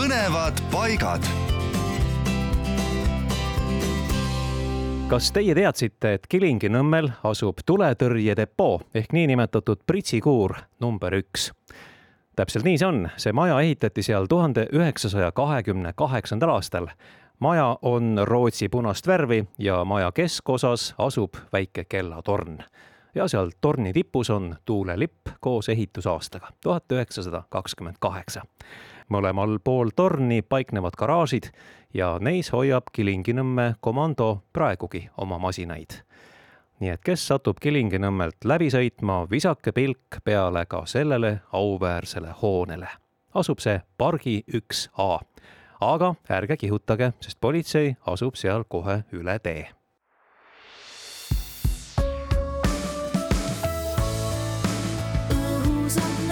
põnevad paigad. kas teie teadsite, et Kilingi-Nõmmel asub tuletõrjedepoo ehk niinimetatud pritsikuur number üks? täpselt nii see on, see maja ehitati seal tuhande üheksasaja kahekümne kaheksandal aastal. maja on Rootsi punast värvi ja maja keskosas asub väike kellatorn ja seal torni tipus on tuulelipp koos ehitusaastaga, tuhat üheksasada kakskümmend kaheksa. Mõlemal pool torni paiknevad garaažid ja neis hoiab Kilingi-Nõmme komando praegugi oma masinaid. nii et kes satub Kilingi-Nõmmelt läbi sõitma, visake pilk peale ka sellele auväärsele hoonele. asub see Pargi üks A. aga ärge kihutage, sest politsei asub seal kohe üle tee õhus on